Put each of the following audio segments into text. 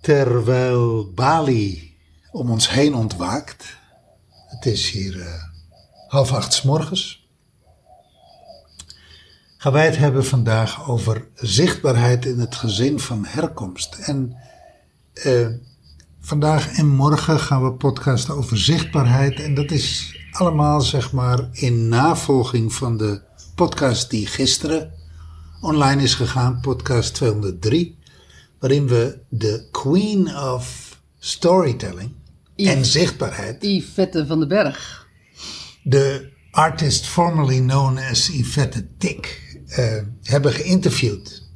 Terwijl Bali om ons heen ontwaakt, het is hier eh, half acht 's morgens, gaan wij het hebben vandaag over zichtbaarheid in het gezin van herkomst. En eh, vandaag en morgen gaan we podcasten over zichtbaarheid. En dat is allemaal zeg maar in navolging van de podcast die gisteren online is gegaan, podcast 203. Waarin we de Queen of Storytelling en zichtbaarheid Yvette van den Berg. de artist formerly known as Yvette Tik eh, hebben geïnterviewd.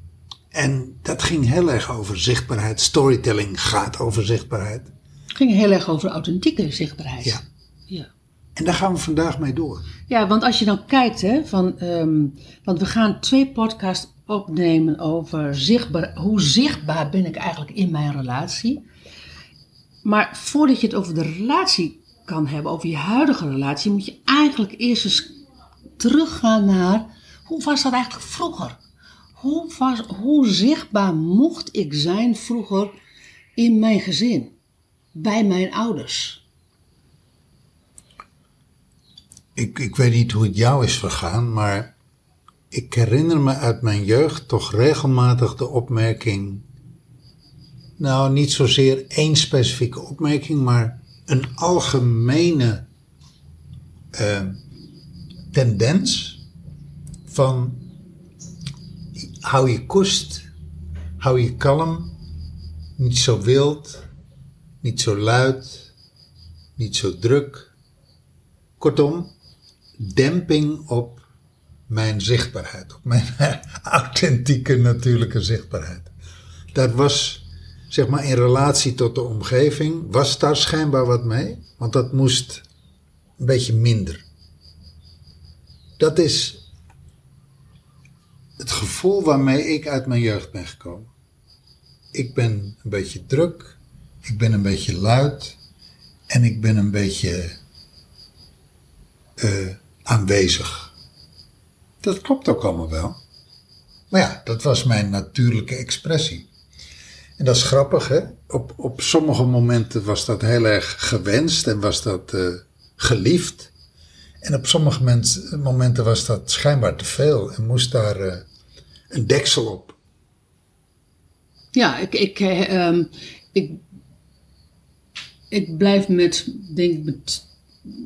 En dat ging heel erg over zichtbaarheid. Storytelling gaat over zichtbaarheid. Het ging heel erg over authentieke zichtbaarheid. Ja. Ja, En daar gaan we vandaag mee door. ja want als je dan kijkt, hè, van, ehm, want we gaan twee podcasts opnemen over zichtbaar, hoe zichtbaar ben ik eigenlijk in mijn relatie. Maar voordat je het over de relatie kan hebben, over je huidige relatie, moet je eigenlijk eerst eens teruggaan naar hoe was dat eigenlijk vroeger? Hoe, was, hoe zichtbaar mocht ik zijn vroeger in mijn gezin, bij mijn ouders? Ik, ik weet niet hoe het jou is vergaan, maar ik herinner me uit mijn jeugd toch regelmatig de opmerking. Nou, niet zozeer één specifieke opmerking, maar een algemene eh, tendens van hou je koest, hou je kalm, niet zo wild, niet zo luid, niet zo druk. Kortom, demping op mijn zichtbaarheid, op mijn authentieke natuurlijke zichtbaarheid. Dat was, zeg maar, in relatie tot de omgeving, was daar schijnbaar wat mee, want dat moest een beetje minder. Dat is het gevoel waarmee ik uit mijn jeugd ben gekomen. Ik ben een beetje druk, ik ben een beetje luid en ik ben een beetje eh, aanwezig. Dat klopt ook allemaal wel. Maar ja, dat was mijn natuurlijke expressie. En dat is grappig, hè? Op, op sommige momenten was dat heel erg gewenst en was dat eh, geliefd. En op sommige momenten was dat schijnbaar te veel en moest daar eh, een deksel op. Ja, ik, ik, eh, ehm, ik, ik blijf met, denk ik, met,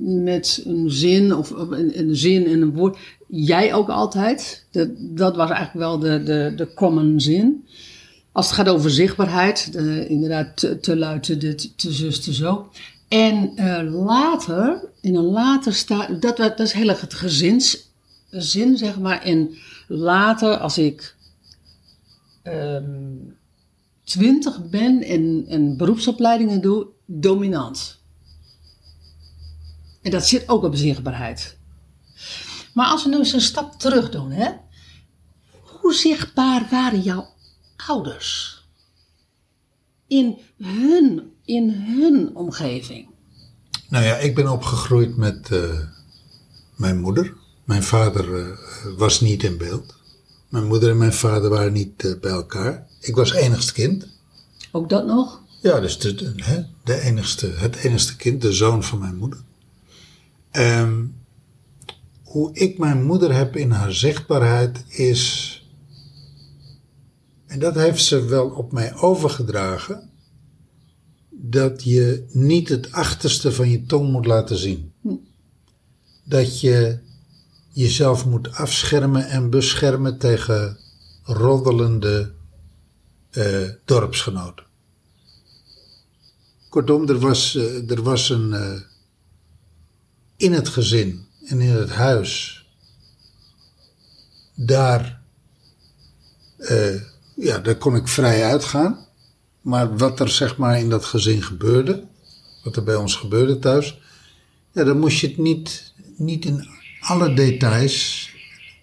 met een zin of een, een zin en een woord. Jij ook altijd. Dat, dat was eigenlijk wel de, de, de common zin. Als het gaat over zichtbaarheid, inderdaad te, te dit, te zus, te zo. En eh, later, in een later stadium, dat, dat is heel erg het gezinszin, zeg maar. En later, als ik ehm, twintig ben en, en beroepsopleidingen doe, dominant. En dat zit ook op zichtbaarheid. Maar als we nu eens een stap terug doen, hè? hoe zichtbaar waren jouw ouders? In hun, in hun omgeving. Nou ja, ik ben opgegroeid met eh, mijn moeder. Mijn vader eh, was niet in beeld. Mijn moeder en mijn vader waren niet eh, bij elkaar. Ik was enigst kind. Ook dat nog? Ja, dus de, de, hè, de enigste, het enigste kind, de zoon van mijn moeder. Ehm, hoe ik mijn moeder heb in haar zichtbaarheid is. En dat heeft ze wel op mij overgedragen. Dat je niet het achterste van je tong moet laten zien. Dat je jezelf moet afschermen en beschermen tegen roddelende eh, dorpsgenoten. Kortom, er was, eh, er was een. eh, in het gezin en in het huis. Daar. eh, ja, daar kon ik vrij uitgaan. Maar wat er zeg maar in dat gezin gebeurde. Wat er bij ons gebeurde thuis. Ja, dan moest je het niet, niet in alle details.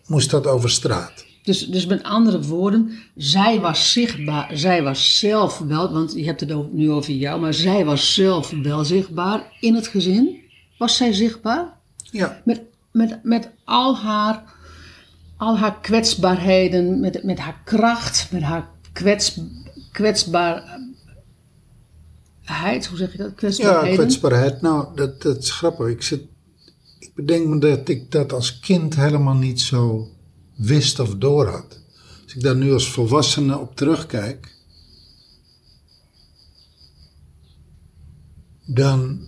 Moest dat over straat. Dus, dus met andere woorden, zij was zichtbaar, zij was zelf wel, want je hebt het nu over jou, maar zij was zelf wel zichtbaar in het gezin. Was zij zichtbaar? Ja, Met, met, met al, haar, al haar kwetsbaarheden, met, met haar kracht, met haar kwets, kwetsbaarheid, hoe zeg je dat? Ja, Kwetsbaarheden? kwetsbaarheid. Nou, dat, dat is grappig. Ik, zit, ik bedenk me dat ik dat als kind helemaal niet zo wist of door had. Als ik daar nu als volwassene op terugkijk, dan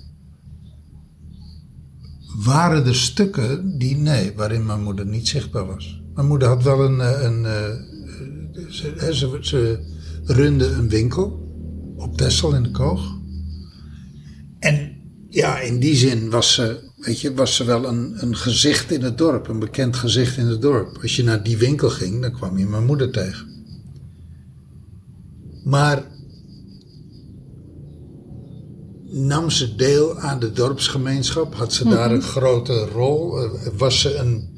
waren er stukken die, nee, waarin mijn moeder niet zichtbaar was. Mijn moeder had wel een, eh, een, eh, ze, ze, runde een winkel op Texel in de Koog. En ja, in die zin was ze, weet je, was ze wel een, een gezicht in het dorp, een bekend gezicht in het dorp. Als je naar die winkel ging, dan kwam je mijn moeder tegen. Maar nam ze deel aan de dorpsgemeenschap? Had ze daar een grote rol? Eh, Was ze een,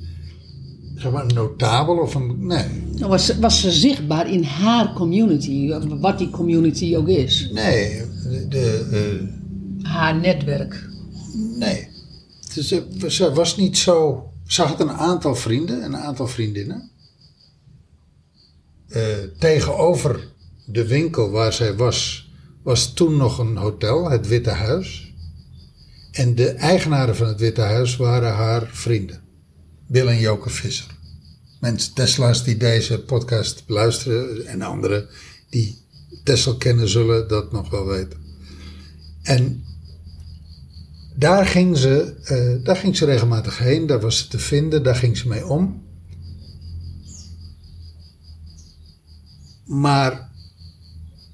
zeg maar, een notabel of een... Nee, Was, ze- was ze zichtbaar in haar community, wat die community ook is? nee, de, de, eh, Haar netwerk. Nee. Dus ze, ze was niet zo. Ze had een aantal vrienden, een aantal vriendinnen. Eh, tegenover de winkel waar zij was, was toen nog een hotel, het Witte Huis. En de eigenaren van het Witte Huis waren haar vrienden. Bill en Joke Visser. Mensen, Tesla's die deze podcast beluisteren en anderen die Tesla kennen, zullen dat nog wel weten. En daar ging, ze, eh, daar ging ze regelmatig heen, daar was ze te vinden, daar ging ze mee om. Maar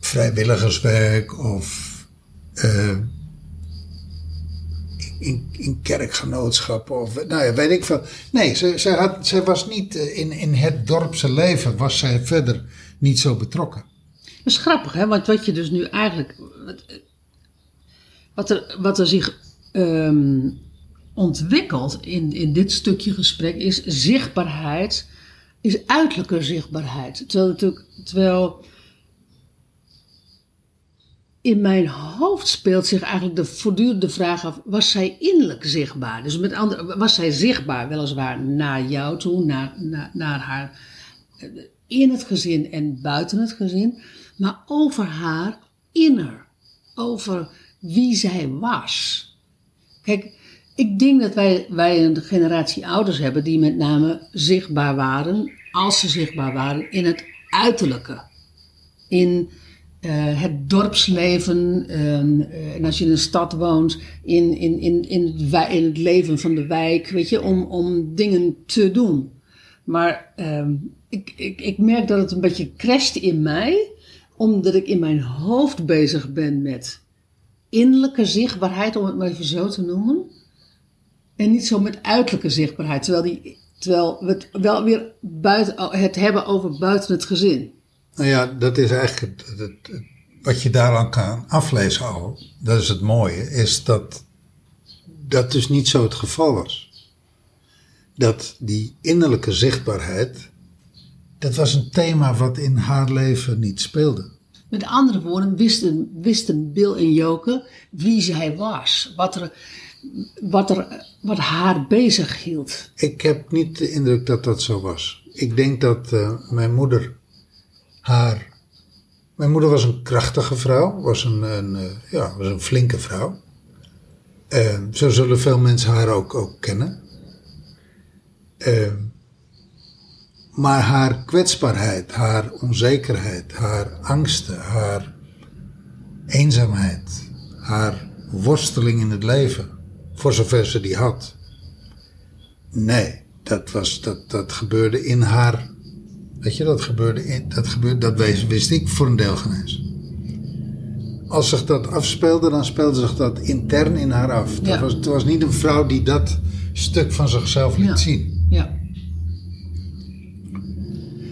vrijwilligerswerk of eh, in, in kerkgenootschappen of nou ja, weet ik veel. Nee, ze, ze, had, ze was niet eh, in, in het dorpse leven, was zij verder niet zo betrokken. Dat is grappig, hè? Want wat je dus nu eigenlijk. Wat, wat, er, wat er zich ehm, ontwikkelt in, in dit stukje gesprek is zichtbaarheid, is uiterlijke zichtbaarheid. Terwijl, natuurlijk, terwijl in mijn hoofd speelt zich eigenlijk de voortdurende vraag af: was zij innerlijk zichtbaar? Dus met andere, was zij zichtbaar, weliswaar naar jou toe, naar, naar, naar haar eh, in het gezin en buiten het gezin, maar over haar inner, over wie zij was. Kijk, ik denk dat wij, wij een generatie ouders hebben die met name zichtbaar waren, als ze zichtbaar waren, in het uiterlijke. In het dorpsleven, ehm, eh, en als je in een stad woont, in, in, in, in, het, wij- in het leven van de wijk, weet je, om, om dingen te doen. Maar ehm, ik, ik, ik merk dat het een beetje crasht in mij, omdat ik in mijn hoofd bezig ben met innerlijke zichtbaarheid, om het maar even zo te noemen. En niet zo met uiterlijke zichtbaarheid, terwijl, die, terwijl we het wel weer buiten, het hebben over buiten het gezin. Nou ja, dat is eigenlijk het, het- het- wat je daaraan kan aflezen al. Dat is het mooie, is dat dat dus niet zo het geval was. Dat die innerlijke zichtbaarheid, dat was een thema wat in haar leven niet speelde. Met andere woorden, wisten, wisten Bill en Joke wie zij was. Wat, er, wat, er, wat haar bezig hield. Ik heb niet de indruk dat dat zo was. Ik denk dat eh, mijn moeder haar. Mijn moeder was een krachtige vrouw, was een, eh, ja, was een flinke vrouw. Zo zullen veel mensen haar ook, ook kennen. Eh, maar haar kwetsbaarheid, haar onzekerheid, haar angsten, haar eenzaamheid, haar worsteling in het leven, voor zover ze die had. Nee, dat, was, dat, dat gebeurde in haar. Weet je, dat gebeurde in. Dat, gebeurde, dat wist, wist ik voor een deel geen eens. als zich dat afspeelde, dan speelde zich dat intern in haar af. Het, Ja. was, het was niet een vrouw die dat stuk van zichzelf liet Ja. zien. Ja,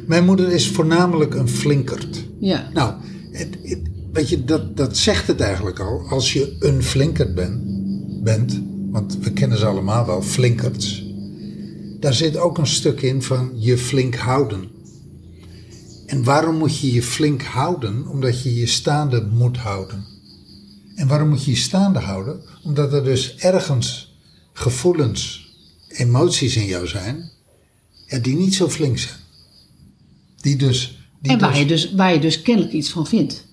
Mijn moeder is voornamelijk een flinkert. ja. Nou, het, het- weet je, dat, dat zegt het eigenlijk al. Als je een flinkert ben, bent, want we kennen ze allemaal wel, flinkerts. Daar zit ook een stuk in van je flink houden. En waarom moet je je flink houden? Omdat je je staande moet houden. En waarom moet je je staande houden? Omdat er dus ergens gevoelens, emoties in jou zijn, ja, die niet zo flink zijn. Die dus... Die En waar dus- je, dus, waar je dus kennelijk iets van vindt.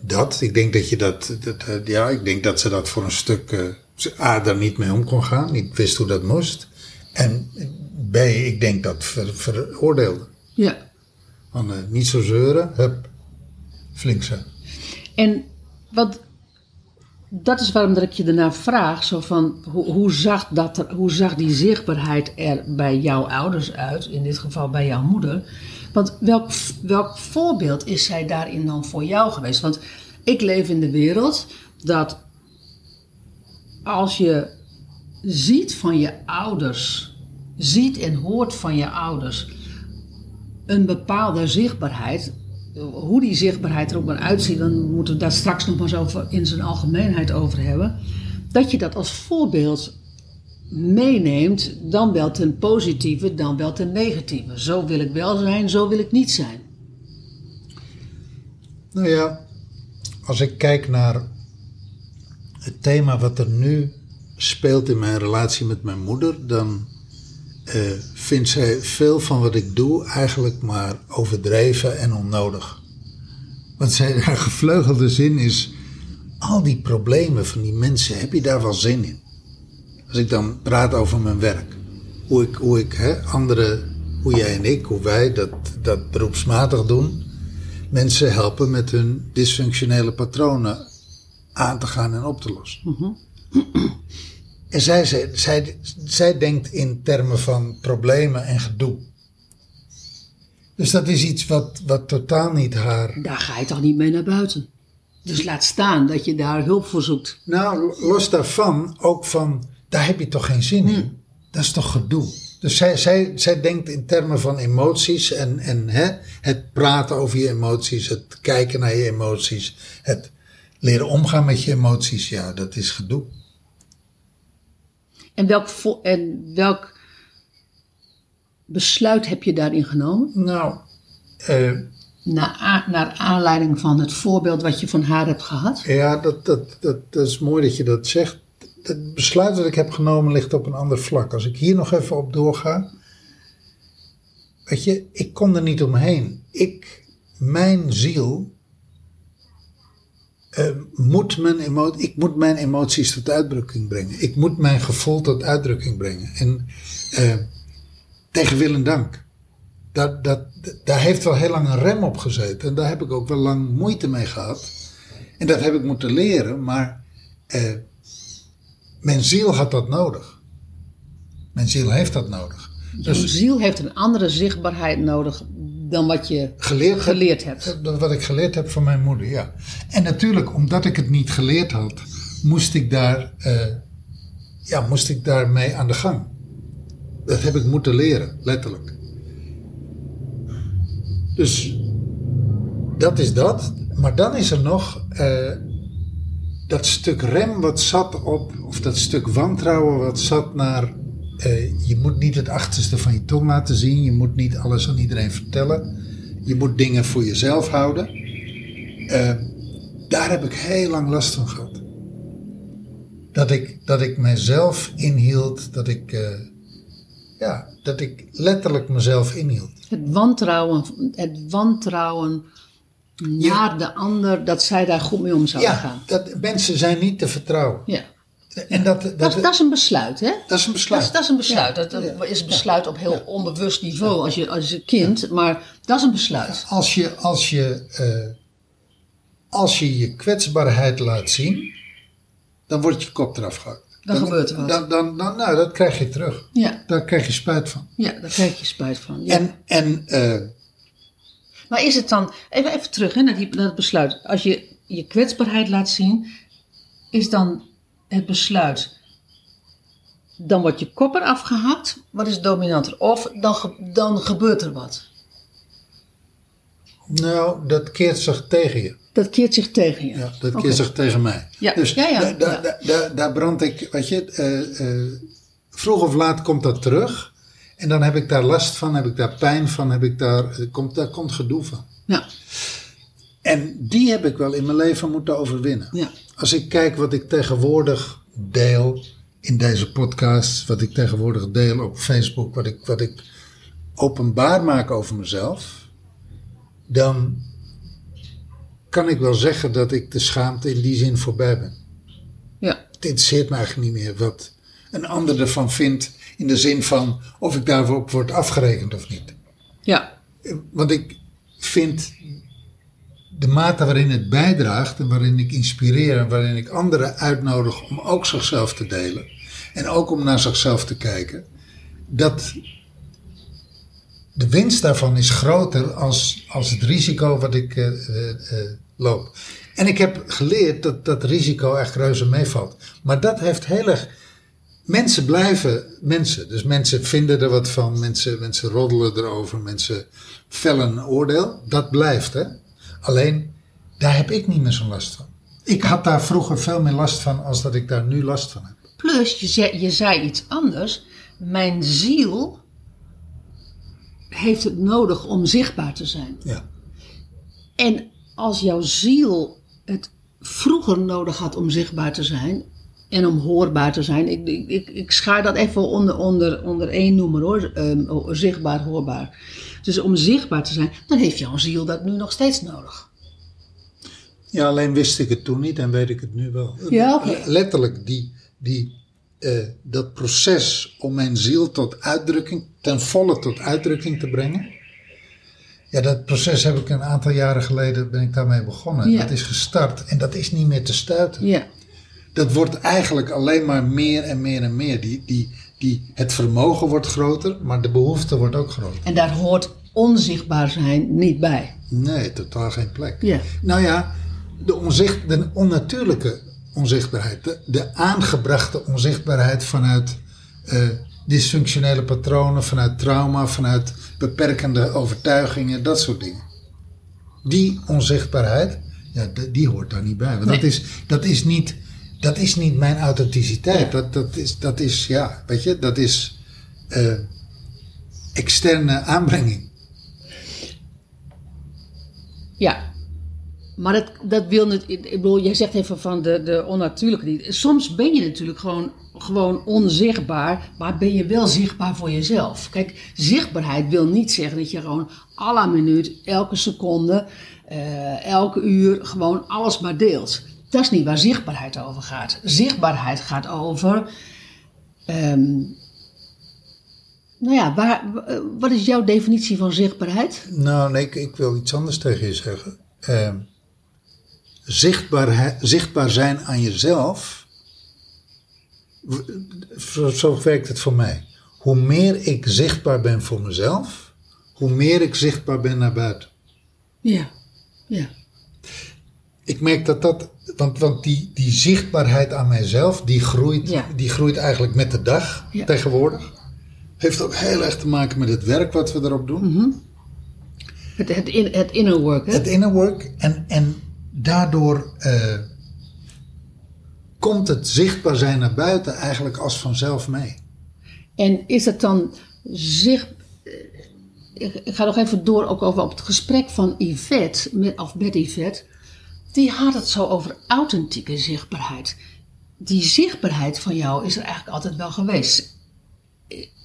Dat, ik denk dat je dat, dat eh, ja, ik denk dat ze dat voor een stuk, eh, ze A, daar niet mee om kon gaan, niet wist hoe dat moest. En B, ik denk dat ver, veroordeelde. Ja. Van eh, niet zo zeuren, hup, flink zijn. En wat, dat is waarom dat ik je daarna vraag, zo van, hoe, hoe, zag dat hoe zag die zichtbaarheid er bij jouw ouders uit, in dit geval bij jouw moeder? Want welk, welk voorbeeld is zij daarin dan voor jou geweest? Want ik leef in de wereld dat als je ziet van je ouders, ziet en hoort van je ouders een bepaalde zichtbaarheid, hoe die zichtbaarheid er ook maar uitziet, dan moeten we daar straks nog maar over in zijn algemeenheid over hebben. Dat je dat als voorbeeld meeneemt, dan wel ten positieve, dan wel ten negatieve. Zo wil ik wel zijn, zo wil ik niet zijn. Nou ja, als ik kijk naar het thema wat er nu speelt in mijn relatie met mijn moeder, dan eh, vindt zij veel van wat ik doe eigenlijk maar overdreven en onnodig. Want zij, haar gevleugelde zin is, al die problemen van die mensen, heb je daar wel zin in? Als ik dan praat over mijn werk, hoe ik, hoe ik anderen, hoe jij en ik, hoe wij dat, dat beroepsmatig doen, mensen helpen met hun dysfunctionele patronen aan te gaan en op te lossen. En zij, zij, zij, zij denkt in termen van problemen en gedoe. Dus dat is iets wat, wat totaal niet haar. Daar ga je toch niet mee naar buiten. Dus laat staan dat je daar hulp voor zoekt. Nou, los daarvan ook van. Daar heb je toch geen zin in? Dat is toch gedoe? Dus zij, zij, zij denkt in termen van emoties en, en hè, het praten over je emoties, het kijken naar je emoties, het leren omgaan met je emoties. Ja, dat is gedoe. En welk, en welk besluit heb je daarin genomen? Nou, eh, Naar, naar aanleiding van het voorbeeld wat je van haar hebt gehad? Ja, dat, dat, dat, dat is mooi dat je dat zegt. Het besluit dat ik heb genomen ligt op een ander vlak. Als ik hier nog even op doorga. Weet je, ik kon er niet omheen. Ik, mijn ziel. Eh, moet mijn emo ik moet mijn emoties tot uitdrukking brengen. Ik moet mijn gevoel tot uitdrukking brengen. En eh, tegen wil en dank. Dat, dat, daar heeft wel heel lang een rem op gezeten. En daar heb ik ook wel lang moeite mee gehad. En dat heb ik moeten leren, maar eh, mijn ziel had dat nodig. Mijn ziel heeft dat nodig. Dus ziel heeft een andere zichtbaarheid nodig dan wat je geleerd, geleerd hebt. Heb, dat wat ik geleerd heb van mijn moeder, ja. En natuurlijk, omdat ik het niet geleerd had, moest ik daar, eh, ja, moest ik daarmee aan de gang. Dat heb ik moeten leren, letterlijk. Dus dat is dat. Maar dan is er nog eh, dat stuk rem wat zat op, of dat stuk wantrouwen wat zat naar. Eh, je moet niet het achterste van je tong laten zien. Je moet niet alles aan iedereen vertellen. Je moet dingen voor jezelf houden. Eh, daar heb ik heel lang last van gehad. Dat ik, dat ik mezelf inhield, dat ik, eh, ja, dat ik letterlijk mezelf inhield. Het wantrouwen, het wantrouwen naar de ander, dat zij daar goed mee om zouden Ja, gaan. dat, mensen zijn niet te vertrouwen. Ja. En dat, dat, Dat, dat is een besluit, hè? dat is een Dat besluit. is, dat is een besluit. Dat, dat is een besluit op heel onbewust niveau als je, als je kind, maar dat is een besluit. Als je, als je, eh, als je je kwetsbaarheid laat zien, dan wordt je kop eraf gehakt. Dan gebeurt er wat. Dan, dan, dan, nou, dat krijg je terug. Ja, Daar krijg je spijt van. ja daar krijg je spijt van. En, en eh, Maar is het dan, even, even terug hè, naar, die, naar het besluit. Als je je kwetsbaarheid laat zien, is dan het besluit. Dan wordt je kop eraf gehakt. Wat is dominanter? Of dan, ge- dan gebeurt er wat. Nou, dat keert zich tegen je. Dat keert zich tegen je. Ja, dat keert zich tegen mij. Ja, Dus ja, ja, da- da- ja. da- da- daar brand ik, weet je, eh, eh, vroeg of laat komt dat terug. En dan heb ik daar last van, heb ik daar pijn van, heb ik daar, eh, komt, daar komt gedoe van. Ja, En die heb ik wel in mijn leven moeten overwinnen. ja. Als ik kijk wat ik tegenwoordig deel in deze podcast, wat ik tegenwoordig deel op Facebook, wat ik, wat ik openbaar maak over mezelf, dan kan ik wel zeggen dat ik de schaamte in die zin voorbij ben. ja. Het interesseert me eigenlijk niet meer wat een ander ervan vindt, in de zin van of ik daarop word afgerekend of niet. ja. Want ik vind de mate waarin het bijdraagt en waarin ik inspireer en waarin ik anderen uitnodig om ook zichzelf te delen en ook om naar zichzelf te kijken, dat de winst daarvan is groter als, als het risico wat ik eh, eh, eh, loop. En ik heb geleerd dat dat risico echt reuze meevalt. Maar dat heeft heel erg. Mensen blijven mensen. Dus mensen vinden er wat van. Mensen, mensen roddelen erover. Mensen vellen een oordeel. Dat blijft, hè. Alleen, daar heb ik niet meer zo'n last van. Ik had daar vroeger veel meer last van als dat ik daar nu last van heb. Plus, je zei, je zei iets anders. Mijn ziel heeft het nodig om zichtbaar te zijn. Ja. En als jouw ziel het vroeger nodig had om zichtbaar te zijn en om hoorbaar te zijn, ik, ik, ik, ik schaar dat even onder, onder, onder één noemer hoor, Ehm, oh, zichtbaar, hoorbaar. Dus om zichtbaar te zijn, dan heeft jouw ziel dat nu nog steeds nodig. Ja, alleen wist ik het toen niet en weet ik het nu wel. Ja, oké. Letterlijk, die, die, eh, dat proces om mijn ziel tot uitdrukking, ten volle tot uitdrukking te brengen. Ja, dat proces heb ik een aantal jaren geleden, ben ik daarmee begonnen. Ja. Dat is gestart en dat is niet meer te stuiten. Ja, Dat wordt eigenlijk alleen maar meer en meer en meer. Die, die, die, het vermogen wordt groter, maar de behoefte wordt ook groter. en daar hoort onzichtbaar zijn niet bij. Nee, totaal geen plek. Ja. Nou ja, de, onzicht, de onnatuurlijke onzichtbaarheid, de, de aangebrachte onzichtbaarheid vanuit eh, dysfunctionele patronen, vanuit trauma, vanuit beperkende overtuigingen, dat soort dingen. Die onzichtbaarheid, ja, die hoort daar niet bij. Want dat, is, dat, is niet, dat is niet mijn authenticiteit. Dat, dat, is, dat is, ja, weet je, dat is eh, externe aanbrenging. Ja, maar dat, dat wil niet. Ik bedoel, jij zegt even van de, de onnatuurlijke. Soms ben je natuurlijk gewoon, gewoon onzichtbaar, maar ben je wel zichtbaar voor jezelf. Kijk, zichtbaarheid wil niet zeggen dat je gewoon à la minuut, elke seconde, eh, elke uur gewoon alles maar deelt. Dat is niet waar zichtbaarheid over gaat. Zichtbaarheid gaat over. ehm, nou ja, waar, wat is jouw definitie van zichtbaarheid? Nou, nee, ik, ik wil iets anders tegen je zeggen. Eh, zichtbaar, zichtbaar zijn aan jezelf, zo, zo werkt het voor mij. Hoe meer ik zichtbaar ben voor mezelf, hoe meer ik zichtbaar ben naar buiten. Ja, ja. Ik merk dat dat, want, want die, die zichtbaarheid aan mijzelf, die groeit, Ja. die groeit eigenlijk met de dag Ja. tegenwoordig. Heeft ook heel erg te maken met het werk wat we erop doen. Het, het, in, het inner work, hè? Het inner work. En, en daardoor eh, komt het zichtbaar zijn naar buiten eigenlijk als vanzelf mee. En is het dan zich. eh, Ik, ik ga nog even door ook over op het gesprek van Yvette, met, of met Yvette. Die had het zo over authentieke zichtbaarheid. Die zichtbaarheid van jou is er eigenlijk altijd wel geweest.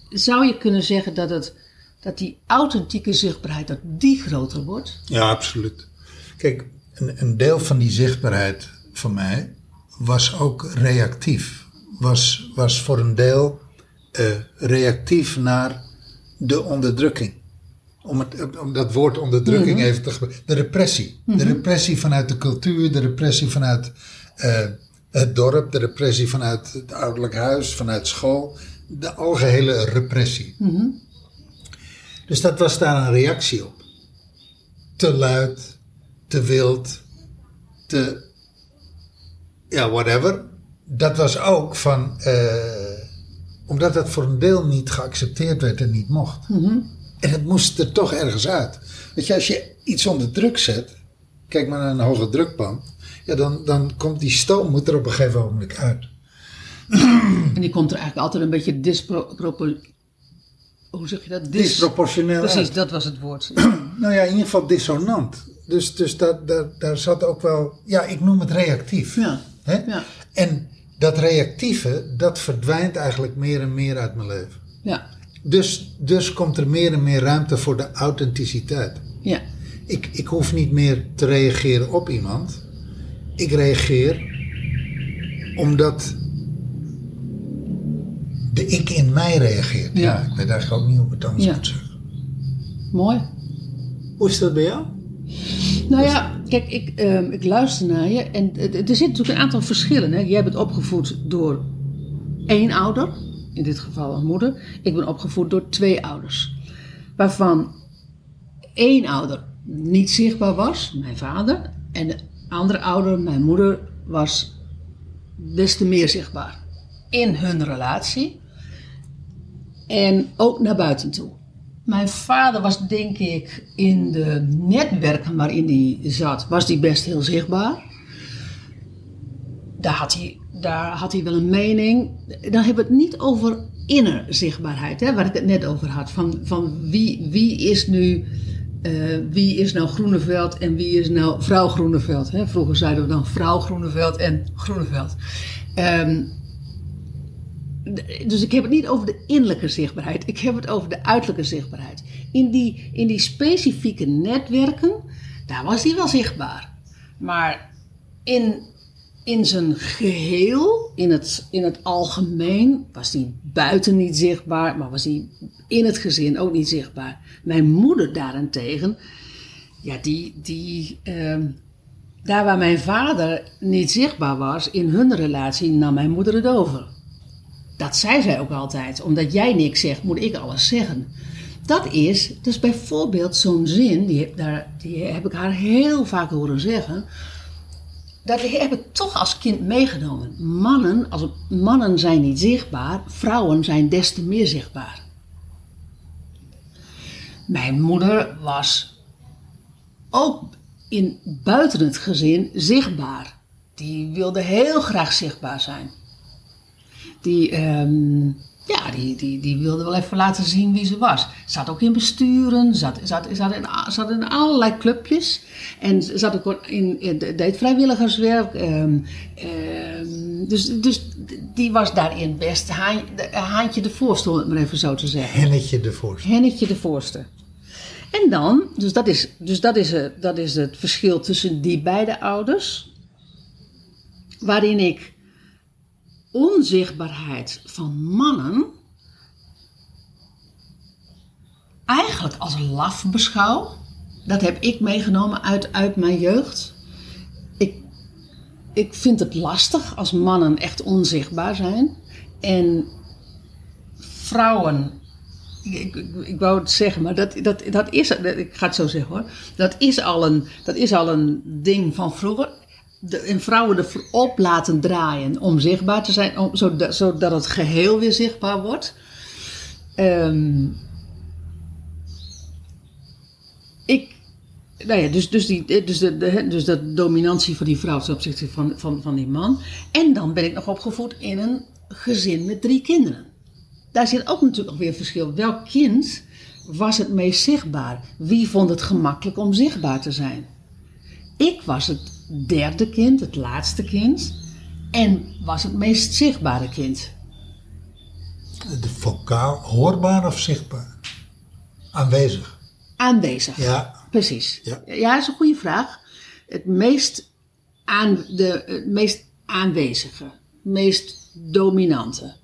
Zou je kunnen zeggen dat, het, dat die authentieke zichtbaarheid dat die groter wordt? Ja, absoluut. Kijk, een, een deel van die zichtbaarheid van mij was ook reactief. Was, was voor een deel eh, reactief naar de onderdrukking. Om, het, om dat woord onderdrukking even te gebruiken. De repressie. De repressie vanuit de cultuur, de repressie vanuit eh, het dorp, de repressie vanuit het ouderlijk huis, vanuit school. De algehele repressie. Dus dat was daar een reactie op te luid, te wild, te ja, whatever. Dat was ook van, eh, omdat het voor een deel niet geaccepteerd werd en niet mocht. En het moest er toch ergens uit. Weet je, als je iets onder druk zet, kijk maar naar een hoge drukpan, ja, dan, dan komt die stoom moet er op een gegeven moment uit. En die komt er eigenlijk altijd een beetje dispropor... Hoe zeg je dat? Dis- Disproportioneel Precies, uit. dat was het woord. Nou ja, in ieder geval dissonant. Dus, dus dat, dat, daar zat ook wel, ja, ik noem het reactief. Ja, Hè? ja. En dat reactieve, dat verdwijnt eigenlijk meer en meer uit mijn leven. Ja, Dus, dus komt er meer en meer ruimte voor de authenticiteit. ja. Ik, ik hoef niet meer te reageren op iemand. Ik reageer omdat de ik in mij reageert. Ja, Ja. ik weet eigenlijk ook niet hoe ik het anders Ja. moet zeggen. Mooi. Hoe is dat bij jou? Nou ja, kijk, ik, ehm, ik luister naar je en er zitten natuurlijk een aantal verschillen. Hè? Jij bent opgevoed door één ouder, in dit geval een moeder. Ik ben opgevoed door twee ouders. Waarvan één ouder niet zichtbaar was, mijn vader. En de andere ouder, mijn moeder, was des te meer zichtbaar. In hun relatie. En ook naar buiten toe. Mijn vader was denk ik in de netwerken waarin hij zat, was hij best heel zichtbaar. Daar had hij, daar had hij wel een mening. Dan hebben we het niet over innerzichtbaarheid, hè, waar ik het net over had. Van, van wie, wie is nu eh, wie is nou Groeneveld en wie is nou vrouw Groeneveld. Hè? Vroeger zeiden we dan vrouw Groeneveld en Groeneveld. Ehm, dus ik heb het niet over de innerlijke zichtbaarheid, ik heb het over de uiterlijke zichtbaarheid. In die, in die specifieke netwerken, daar was hij wel zichtbaar. Maar in, in zijn geheel, in het, in het algemeen, was hij buiten niet zichtbaar, maar was hij in het gezin ook niet zichtbaar. Mijn moeder daarentegen, ja, die, die, ehm, daar waar mijn vader niet zichtbaar was in hun relatie, nam mijn moeder het over. Dat zei zij ook altijd. Omdat jij niks zegt, moet ik alles zeggen. Dat is, dus bijvoorbeeld zo'n zin, die, daar, die heb ik haar heel vaak horen zeggen. Dat heb ik toch als kind meegenomen. Mannen, als, mannen zijn niet zichtbaar, vrouwen zijn des te meer zichtbaar. Mijn moeder was ook in, buiten het gezin zichtbaar. Die wilde heel graag zichtbaar zijn. Die, ehm, ja, die, die, die wilde wel even laten zien wie ze was. Zat ook in besturen, zat, zat, zat, in, zat in allerlei clubjes. En zat ook in, in deed vrijwilligerswerk. ehm, ehm, dus, dus die was daarin best haan, de- haantje de voorste, om het maar even zo te zeggen. Hennetje ervoor. Hennetje de voorste. En dan, dus dat is, dus dat is, het, dat is het verschil tussen die beide ouders. Waarin ik onzichtbaarheid van mannen eigenlijk als laf beschouw. Dat heb ik meegenomen uit, uit mijn jeugd. Ik, ik vind het lastig als mannen echt onzichtbaar zijn. En vrouwen ik, ik, wou het zeggen, maar dat, dat, dat is, ik ga het zo zeggen hoor, dat is al een, dat is al een ding van vroeger. De, en vrouwen ervoor laten draaien om zichtbaar te zijn, om, zodat, het geheel weer zichtbaar wordt. Ehm, ik, nou ja, dus, dus, die, dus, de, de, dus de dominantie van die vrouw ten opzichte van, van, van die man. En dan ben ik nog opgevoed in een gezin met drie kinderen daar zit ook natuurlijk nog weer verschil. Welk kind was het meest zichtbaar? Wie vond het gemakkelijk om zichtbaar te zijn? Ik was het derde kind, het laatste kind. En was het meest zichtbare kind. De vocaal, hoorbaar of zichtbaar? Aanwezig. Aanwezig. Ja. Precies. Ja. Ja, dat is een goede vraag. Het meest, aan, de, het meest aanwezige, meest dominante.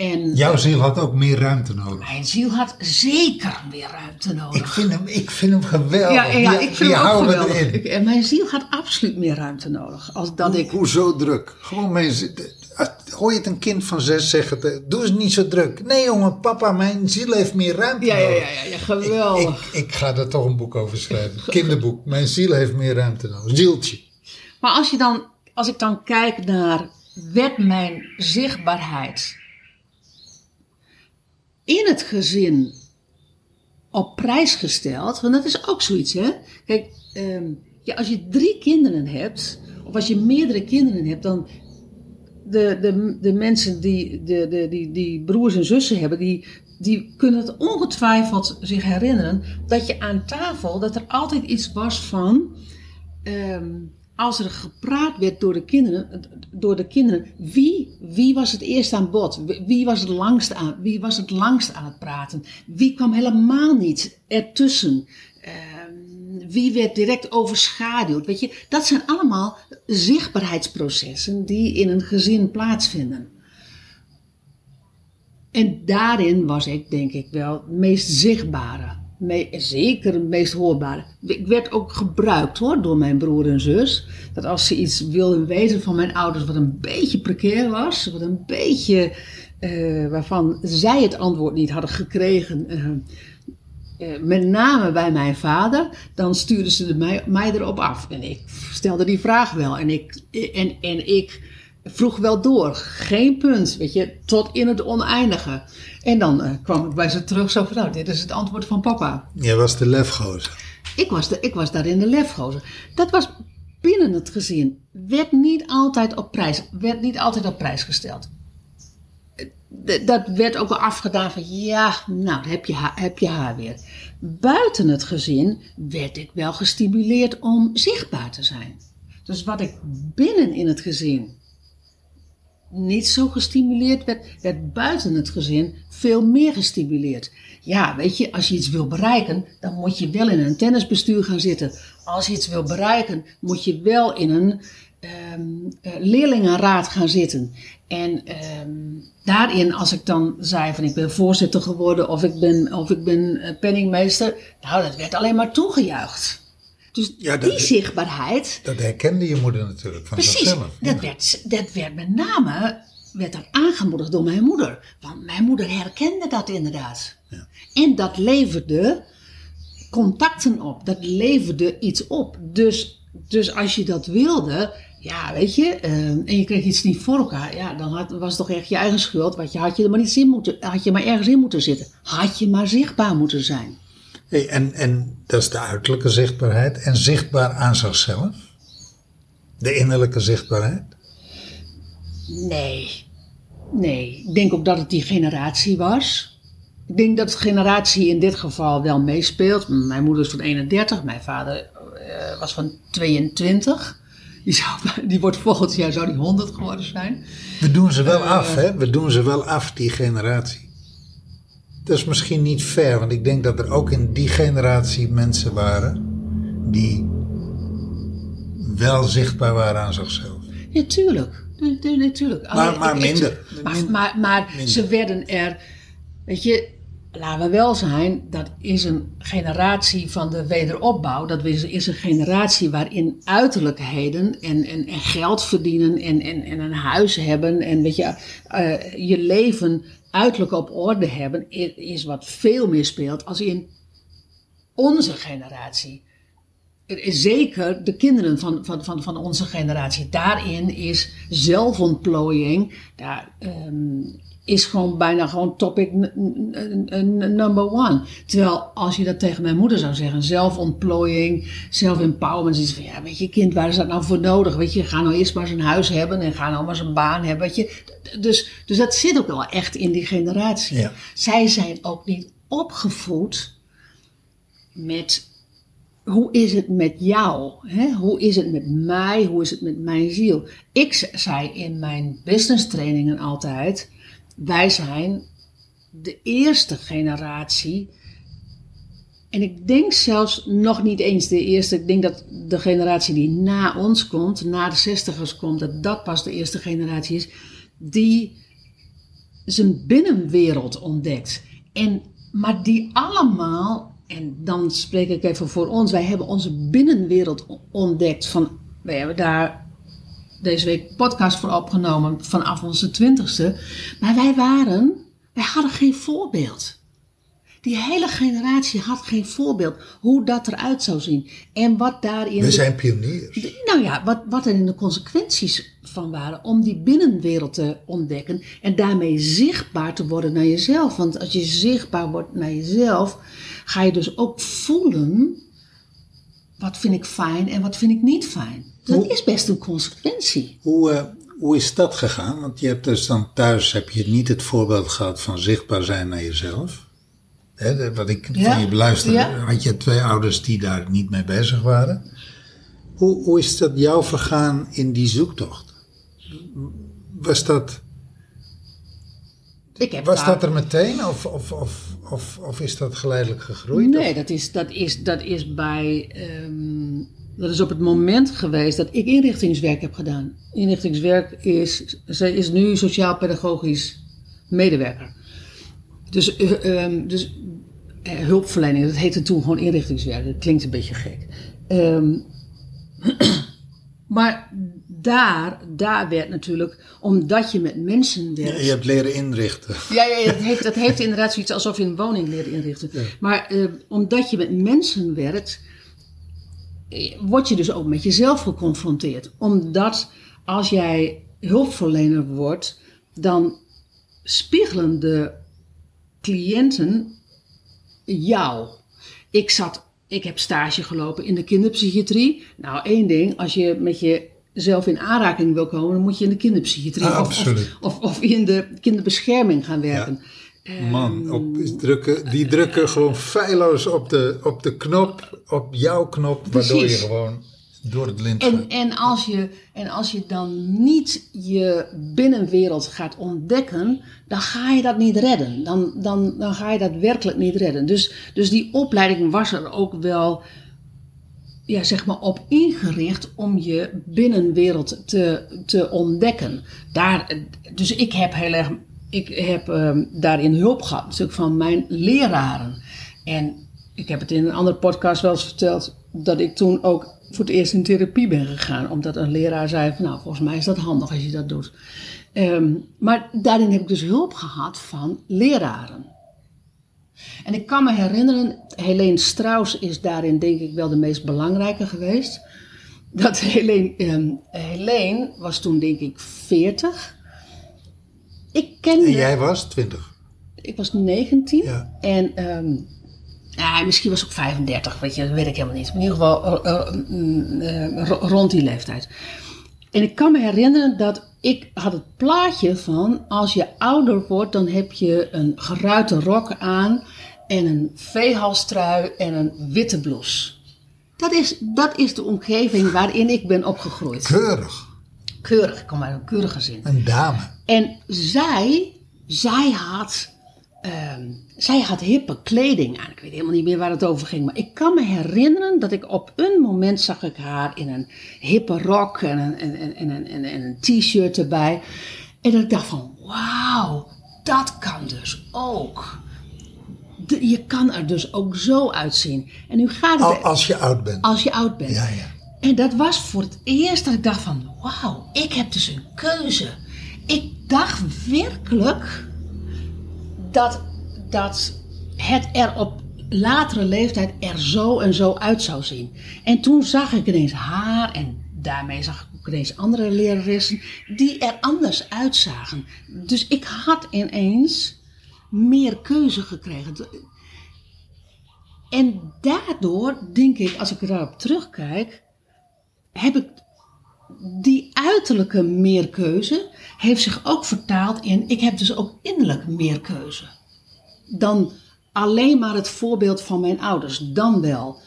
En Jouw ziel had ook meer ruimte nodig. mijn ziel had zeker meer ruimte nodig. Ik vind hem, ik vind hem geweldig. Ja, ik vind hem ook geweldig. Ik- en mijn ziel had absoluut meer ruimte nodig. Als dat ik... Hoezo druk? Gewoon mensen. Hoor je het een kind van zes zeggen: eh, Doe eens niet zo druk. Nee, jongen, papa, mijn ziel heeft meer ruimte. Ja, nodig. ja, ja, ja Ik, geweldig. ik, ik ga daar toch een boek over schrijven. Kinderboek. Mijn ziel heeft meer ruimte nodig. Zieltje. Maar als, je dan, als ik dan kijk naar, werd mijn zichtbaarheid in het gezin op prijs gesteld? Want dat is ook zoiets, hè? Kijk, ehm, ja, als je drie kinderen hebt, of als je meerdere kinderen hebt, dan de, de, de mensen die, de, de, die, die broers en zussen hebben, die, die kunnen het ongetwijfeld zich herinneren dat je aan tafel, dat er altijd iets was van, ehm, als er gepraat werd door de kinderen, door de kinderen wie, wie was het eerst aan bod? Wie- was, het langst aan, wie was het langst aan het praten? Wie kwam helemaal niet ertussen? Ehm, wie werd direct overschaduwd? Weet je, dat zijn allemaal zichtbaarheidsprocessen die in een gezin plaatsvinden. En daarin was ik denk ik wel het meest zichtbare. Me- zeker het meest hoorbare. Ik werd ook gebruikt hoor door mijn broer en zus. Dat als ze iets wilden weten van mijn ouders wat een beetje precair was. Wat een beetje eh, waarvan zij het antwoord niet hadden gekregen. eh, eh, met name bij mijn vader, dan stuurden ze mij, mij erop af. En ik stelde die vraag wel. En ik, en, en ik vroeg wel door. Geen punt, weet je, tot in het oneindige. En dan eh, kwam ik bij ze terug zo van, nou, dit is het antwoord van papa. Jij was de lefgozer. Ik was, de, ik was daarin de lefgozer. Dat was binnen het gezin. Werd niet altijd op prijs, werd niet altijd op prijs gesteld. D- Dat werd ook wel afgedaan van ja, nou, heb je, haar, heb je haar weer. Buiten het gezin werd ik wel gestimuleerd om zichtbaar te zijn. Dus wat ik binnen in het gezin niet zo gestimuleerd werd, werd buiten het gezin veel meer gestimuleerd. Ja, weet je, als je iets wil bereiken, dan moet je wel in een tennisbestuur gaan zitten. Als je iets wil bereiken, moet je wel in een eh, leerlingenraad gaan zitten. En ehm, daarin, als ik dan zei van ik ben voorzitter geworden of ik ben, of ik ben eh, penningmeester, nou, dat werd alleen maar toegejuicht. Dus Ja, dat- die zichtbaarheid, Dat herkende je moeder natuurlijk van Precies, zichzelf. dat, werd, dat werd met name werd dat aangemoedigd door mijn moeder. Want mijn moeder herkende dat inderdaad. Ja. En dat leverde contacten op. Dat leverde iets op. Dus, dus als je dat wilde, ja, weet je, eh, en je kreeg iets niet voor elkaar, ja, dan had, was het toch echt je eigen schuld. Want je had je er maar, niet in moeten, had je maar ergens in moeten zitten. Had je maar zichtbaar moeten zijn. Hey, en, en dat is de uiterlijke zichtbaarheid. En zichtbaar aan zichzelf. De innerlijke zichtbaarheid. Nee. Nee. Ik denk ook dat het die generatie was. Ik denk dat de generatie in dit geval wel meespeelt. Mijn moeder is van 31, mijn vader eh, was van 22. Die, zou, die wordt volgend jaar zou die 100 geworden zijn. We doen ze wel af, hè? We doen ze wel af, die generatie. Dat is misschien niet fair, want ik denk dat er ook in die generatie mensen waren die wel zichtbaar waren aan zichzelf. Ja, tuurlijk. Tu- tu- Natuurlijk. Maar- maar minder. Maar, maar, maar ze werden er, weet je, laten we wel zijn, dat is een generatie van de wederopbouw. Dat is, is een generatie waarin uiterlijkheden en, en, en geld verdienen en, en, en een huis hebben en weet je, eh, je leven uiterlijk op orde hebben, is wat veel meer speelt als in onze generatie. Zeker de kinderen van, van, van, van onze generatie. Daarin is zelfontplooiing, daar ehm, is gewoon bijna gewoon topic number one. Terwijl als je dat tegen mijn moeder zou zeggen, zelfontplooiing, zelfempowerment, is van ja, weet je kind, waar is dat nou voor nodig? Weet je, ga nou eerst maar een huis hebben en ga nou maar een baan hebben. Weet je. Dus, dus dat zit ook wel echt in die generatie. Ja. Zij zijn ook niet opgevoed met hoe is het met jou? Hè? Hoe is het met mij? Hoe is het met mijn ziel? Ik zei in mijn business trainingen altijd: wij zijn de eerste generatie. En ik denk zelfs nog niet eens de eerste. Ik denk dat de generatie die na ons komt, na de zestigers komt, dat dat pas de eerste generatie is. Die zijn binnenwereld ontdekt. En, maar die allemaal, en dan spreek ik even voor ons, wij hebben onze binnenwereld ontdekt. Van, wij hebben daar deze week podcast voor opgenomen vanaf onze twintigste. Maar wij waren, wij hadden geen voorbeeld. Die hele generatie had geen voorbeeld hoe dat eruit zou zien. En wat daarin. We zijn pioniers. de- nou ja, wat, wat er in de consequenties van waren om die binnenwereld te ontdekken en daarmee zichtbaar te worden naar jezelf. Want als je zichtbaar wordt naar jezelf, ga je dus ook voelen wat vind ik fijn en wat vind ik niet fijn. Dat Hoe- is best een consequentie. Hoe, eh, hoe is dat gegaan? Want je hebt dus dan thuis heb je niet het voorbeeld gehad van zichtbaar zijn naar jezelf. Hè, wat ik Ja, van je beluisterde, ja. had je twee ouders die daar niet mee bezig waren. Hoe, hoe is dat jou vergaan in die zoektocht? Was dat, Ik heb was daar- dat er meteen of, of, of, of, of is dat geleidelijk gegroeid? Nee, dat is, dat is, dat is bij. ehm, dat is op het moment geweest dat ik inrichtingswerk heb gedaan. Inrichtingswerk is. Zij is nu sociaal-pedagogisch medewerker. Dus, eh, ehm, dus eh, hulpverlening, dat heette toen gewoon inrichtingswerk. Dat klinkt een beetje gek. Ehm, maar daar, daar werd natuurlijk, omdat je met mensen werkt. Je, je hebt leren inrichten. Ja, ja, ja, dat, heeft, dat heeft inderdaad zoiets alsof je een woning leert inrichten. Maar eh, omdat je met mensen werkt, word je dus ook met jezelf geconfronteerd. Omdat als jij hulpverlener wordt, dan spiegelen de cliënten jou. Ik zat, ik heb stage gelopen in de kinderpsychiatrie. Nou, één ding, als je met jezelf in aanraking wil komen, dan moet je in de kinderpsychiatrie Ah, of, absoluut. of, of, of in de kinderbescherming gaan werken. Man, op, drukken, die drukken gewoon feilloos op de, op de knop, op jouw knop, waardoor je gewoon door het lint En, gaat. en, als je, en als je dan niet je binnenwereld gaat ontdekken, dan ga je dat niet redden. Dan, dan, dan ga je dat werkelijk niet redden. Dus, dus die opleiding was er ook wel ja, zeg maar op ingericht om je binnenwereld te, te ontdekken. Daar, dus ik heb heel erg, ik heb ehm, daarin hulp gehad, natuurlijk van mijn leraren. En ik heb het in een andere podcast wel eens verteld, dat ik toen ook voor het eerst in therapie ben gegaan. Omdat een leraar zei van, nou, volgens mij is dat handig als je dat doet. Ehm, maar daarin heb ik dus hulp gehad van leraren. En ik kan me herinneren, Helene Strauss is daarin denk ik wel de meest belangrijke geweest. Dat Helene, ehm, Helene was toen denk ik 40. Ik kende... En jij was 20. Ik was 19 Ja. en ehm, ja, misschien was ik ook 35, weet je, dat weet ik helemaal niet. Maar in ieder geval eh, eh, mm, eh, ro- rond die leeftijd. En ik kan me herinneren dat ik had het plaatje van als je ouder wordt, dan heb je een geruite rok aan en een veehalstrui en een witte blouse. Dat is, dat is de omgeving waarin ik ben opgegroeid. Keurig. Keurig, ik kom uit een keurig gezin. Een dame. En zij, zij had, ehm, zij had hippe kleding aan. Ik weet helemaal niet meer waar het over ging. Maar ik kan me herinneren dat ik op een moment zag ik haar in een hippe rok en een, en, en, en, en, en, en een t-shirt erbij. En dat ik dacht van, wauw, dat kan dus ook. De- je kan er dus ook zo uitzien. En nu gaat het... Al, als je oud bent. als je oud bent. Ja, ja. En dat was voor het eerst dat ik dacht van, wauw, ik heb dus een keuze. Ik dacht werkelijk dat, dat het er op latere leeftijd er zo en zo uit zou zien. En toen zag ik ineens haar en daarmee zag ik ook ineens andere leraressen die er anders uitzagen. Dus ik had ineens meer keuze gekregen. En daardoor denk ik, als ik daarop terugkijk, heb ik die uiterlijke meerkeuze heeft zich ook vertaald in, ik heb dus ook innerlijk meer keuze. Dan alleen maar het voorbeeld van mijn ouders. Dan wel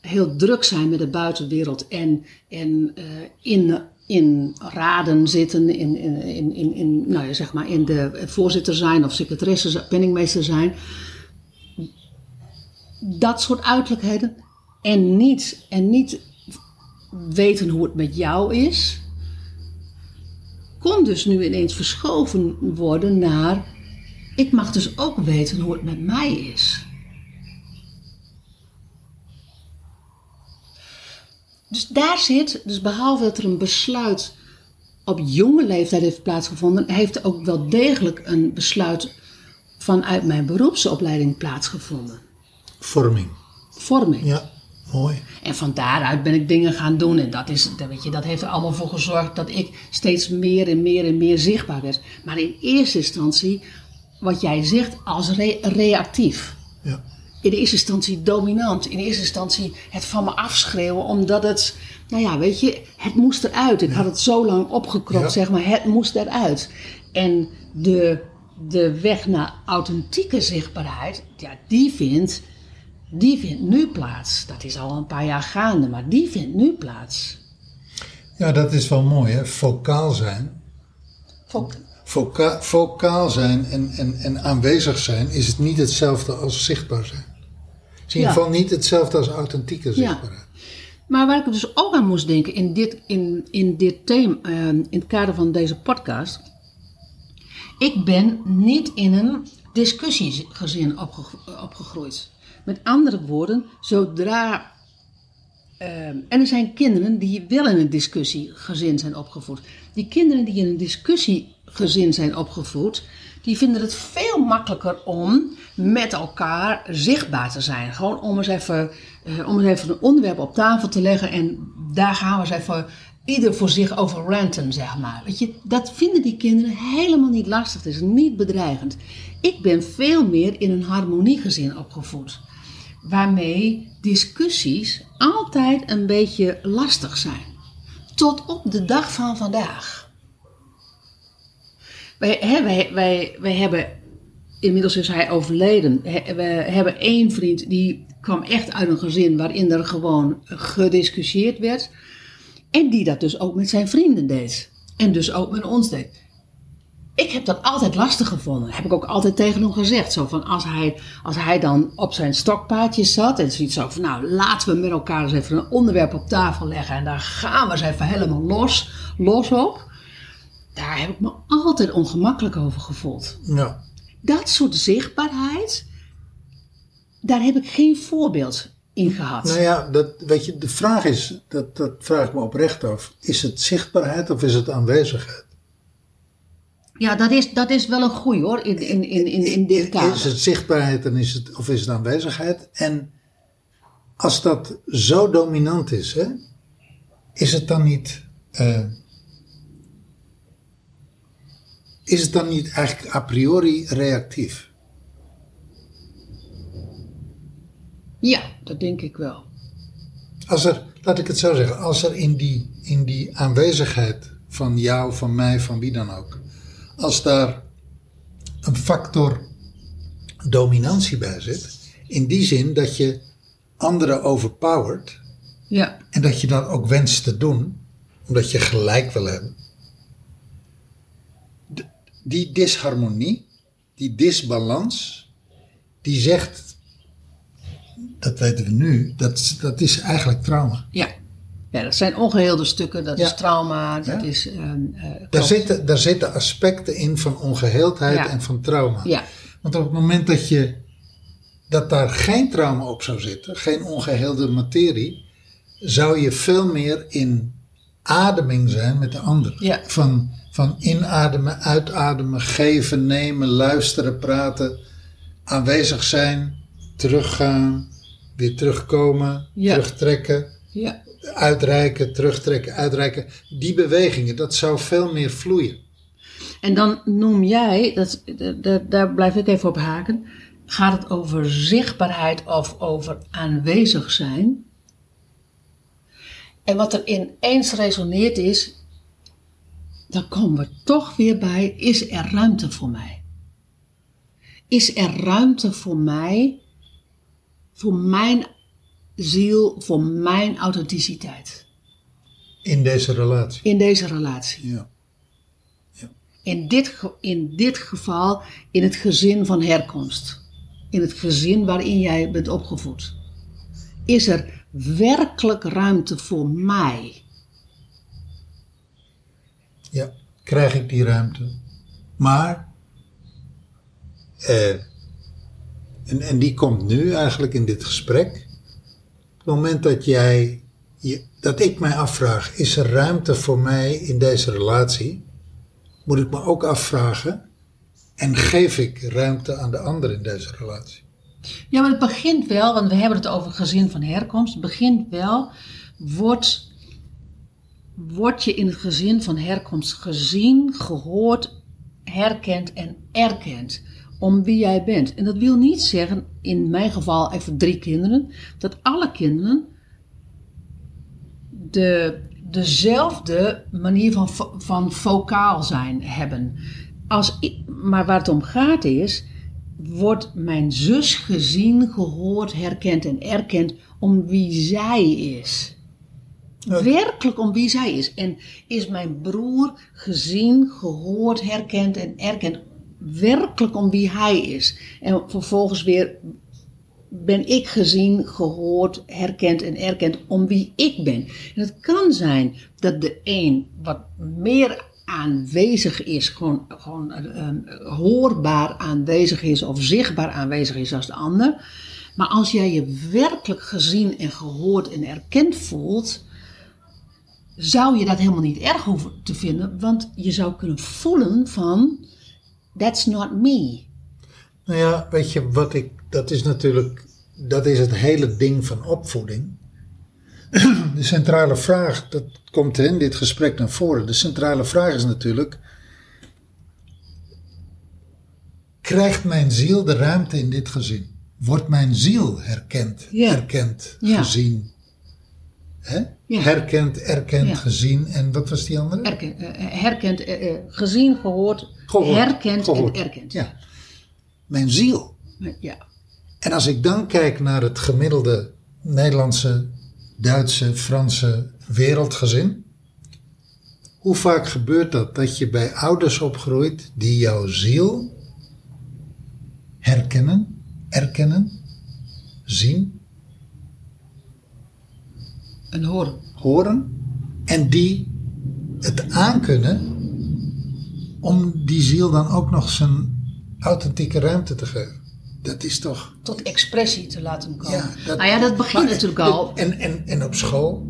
heel druk zijn met de buitenwereld en, en eh, in, in raden zitten, in, in, in, in, nou ja, zeg maar in de voorzitter zijn of secretaresse, penningmeester zijn. Dat soort uiterlijkheden. En niet, en niet weten hoe het met jou is, kon dus nu ineens verschoven worden naar, ik mag dus ook weten hoe het met mij is. Dus daar zit, dus behalve dat er een besluit op jonge leeftijd heeft plaatsgevonden, heeft er ook wel degelijk een besluit vanuit mijn beroepsopleiding plaatsgevonden. Vorming. Vorming. Ja, mooi. En van daaruit ben ik dingen gaan doen. En dat, is, dat, weet je, dat heeft er allemaal voor gezorgd dat ik steeds meer en meer en meer zichtbaar werd. Maar in eerste instantie, wat jij zegt, als re- reactief. Ja. In eerste instantie dominant. In eerste instantie het van me afschreeuwen, omdat het, nou ja, weet je, het moest eruit. Ik had het zo lang opgekropt, Ja. zeg maar, het moest eruit. En de, de weg naar authentieke zichtbaarheid, ja, die vindt, die vindt nu plaats. Dat is al een paar jaar gaande, maar die vindt nu plaats. ja, dat is wel mooi hè. Vocaal zijn. Voca vocaal zijn en, en, en aanwezig zijn is het niet hetzelfde als zichtbaar zijn. Het is in ieder Ja. geval niet hetzelfde als authentieke zichtbaarheid. Maar waar ik dus ook aan moest denken in dit, in, in dit thema, eh, in het kader van deze podcast. Ik ben niet in een discussiegezin opge- opgegroeid. Met andere woorden, zodra. eh, en er zijn kinderen die wel in een discussiegezin zijn opgevoed. Die kinderen die in een discussiegezin zijn opgevoed, die vinden het veel makkelijker om met elkaar zichtbaar te zijn. Gewoon om eens even, eh, om eens even een onderwerp op tafel te leggen en daar gaan we eens even ieder voor zich over ranten, zeg maar. Weet je, dat vinden die kinderen helemaal niet lastig. Het is niet bedreigend. Ik ben veel meer in een harmoniegezin opgevoed. Waarmee discussies altijd een beetje lastig zijn. Tot op de dag van vandaag. Wij, hè, wij, wij, wij hebben, inmiddels is hij overleden. We hebben één vriend die kwam echt uit een gezin waarin er gewoon gediscussieerd werd. En die dat dus ook met zijn vrienden deed. En dus ook met ons deed. Ik heb dat altijd lastig gevonden. Heb ik ook altijd tegen hem gezegd. Zo van als hij, als hij dan op zijn stokpaardje zat. En zoiets zo van nou laten we met elkaar eens even een onderwerp op tafel leggen. En daar gaan we eens even helemaal los, los op. Daar heb ik me altijd ongemakkelijk over gevoeld. Ja. Dat soort zichtbaarheid. Daar heb ik geen voorbeeld in gehad. Nou ja, dat, weet je, de vraag is, dat, dat vraag ik me oprecht af. Is het zichtbaarheid of is het aanwezigheid? Ja, dat is, dat is wel een goeie hoor. In, in, in, in, in dit kader. Is het zichtbaarheid en is het, of is het aanwezigheid? En als dat zo dominant is, hè, is het dan niet. eh, is het dan niet eigenlijk a priori reactief? Ja, dat denk ik wel. Als er, laat ik het zo zeggen, als er in die, in die aanwezigheid van jou, van mij, van wie dan ook, als daar een factor dominantie bij zit, in die zin dat je anderen overpowert Ja, en dat je dat ook wenst te doen, omdat je gelijk wil hebben. D- Die disharmonie, die disbalans, die zegt, dat weten we nu, dat, dat is eigenlijk trauma. ja. Ja, dat zijn ongeheelde stukken. Dat Ja. is trauma, dat Ja. is... ehm, eh, Daar zitten, daar zitten aspecten in van ongeheeldheid Ja. en van trauma. Ja, Want op het moment dat, je, dat daar geen trauma op zou zitten, geen ongeheelde materie, zou je veel meer in ademing zijn met de ander. Ja. Van, van inademen, uitademen, geven, nemen, luisteren, praten, aanwezig zijn, teruggaan, weer terugkomen, Ja. terugtrekken, ja. Uitreiken, terugtrekken, uitreiken. Die bewegingen, dat zou veel meer vloeien. En dan noem jij, dat, da- da- daar blijf ik even op haken, gaat het over zichtbaarheid of over aanwezig zijn? En wat er ineens resoneert is, dan komen we toch weer bij, is er ruimte voor mij? Is er ruimte voor mij, voor mijn ziel, voor mijn authenticiteit In deze relatie. in deze relatie? Ja. In dit, in dit geval in het gezin van herkomst. In het gezin waarin jij bent opgevoed. Is er werkelijk ruimte voor mij? Ja, krijg ik die ruimte. Maar, eh, en, en die komt nu eigenlijk in dit gesprek. Het moment dat jij, dat ik mij afvraag, is er ruimte voor mij in deze relatie? Moet ik me ook afvragen, En geef ik ruimte aan de ander in deze relatie? Ja, maar het begint wel, want we hebben het over gezin van herkomst. Het begint wel, wordt, word je in het gezin van herkomst gezien, gehoord, herkend en erkend om wie jij bent. En dat wil niet zeggen, in mijn geval even drie kinderen, dat alle kinderen de, dezelfde manier van, van vocaal zijn hebben. Als, maar waar het om gaat is, wordt mijn zus gezien, gehoord, herkend en erkend om wie zij is. Werkelijk om wie zij is. En is mijn broer gezien, gehoord, herkend en erkend werkelijk om wie hij is. En vervolgens weer ben ik gezien, gehoord, herkend en erkend om wie ik ben. En het kan zijn dat de een wat meer aanwezig is, gewoon, gewoon eh, eh, hoorbaar aanwezig is of zichtbaar aanwezig is als de ander. Maar als jij je werkelijk gezien en gehoord en erkend voelt, zou je dat helemaal niet erg hoeven te vinden, want je zou kunnen voelen van, that's not me. Nou ja, weet je wat ik. Dat is natuurlijk. Dat is het hele ding van opvoeding. De centrale vraag, dat komt in dit gesprek naar voren. De centrale vraag is natuurlijk. Krijgt mijn ziel de ruimte in dit gezin? Wordt mijn ziel herkend, Ja. erkend, Ja. gezien? Hè? Herkend, erkend, gezien. En wat was die andere? Erken, eh, herkend, eh, eh, gezien, gehoord, Gehoord, gehoord. en erkend. Ja. Mijn ziel. ja. En als ik dan kijk naar het gemiddelde Nederlandse, Duitse, Franse wereldgezin. Hoe vaak gebeurt dat dat je bij ouders opgroeit die jouw ziel herkennen, erkennen, zien, En horen. horen en die het aankunnen om die ziel dan ook nog zijn authentieke ruimte te geven? Dat is toch Tot expressie te laten komen. Ja, dat, nou ja, dat begint natuurlijk al. En, en, en op school.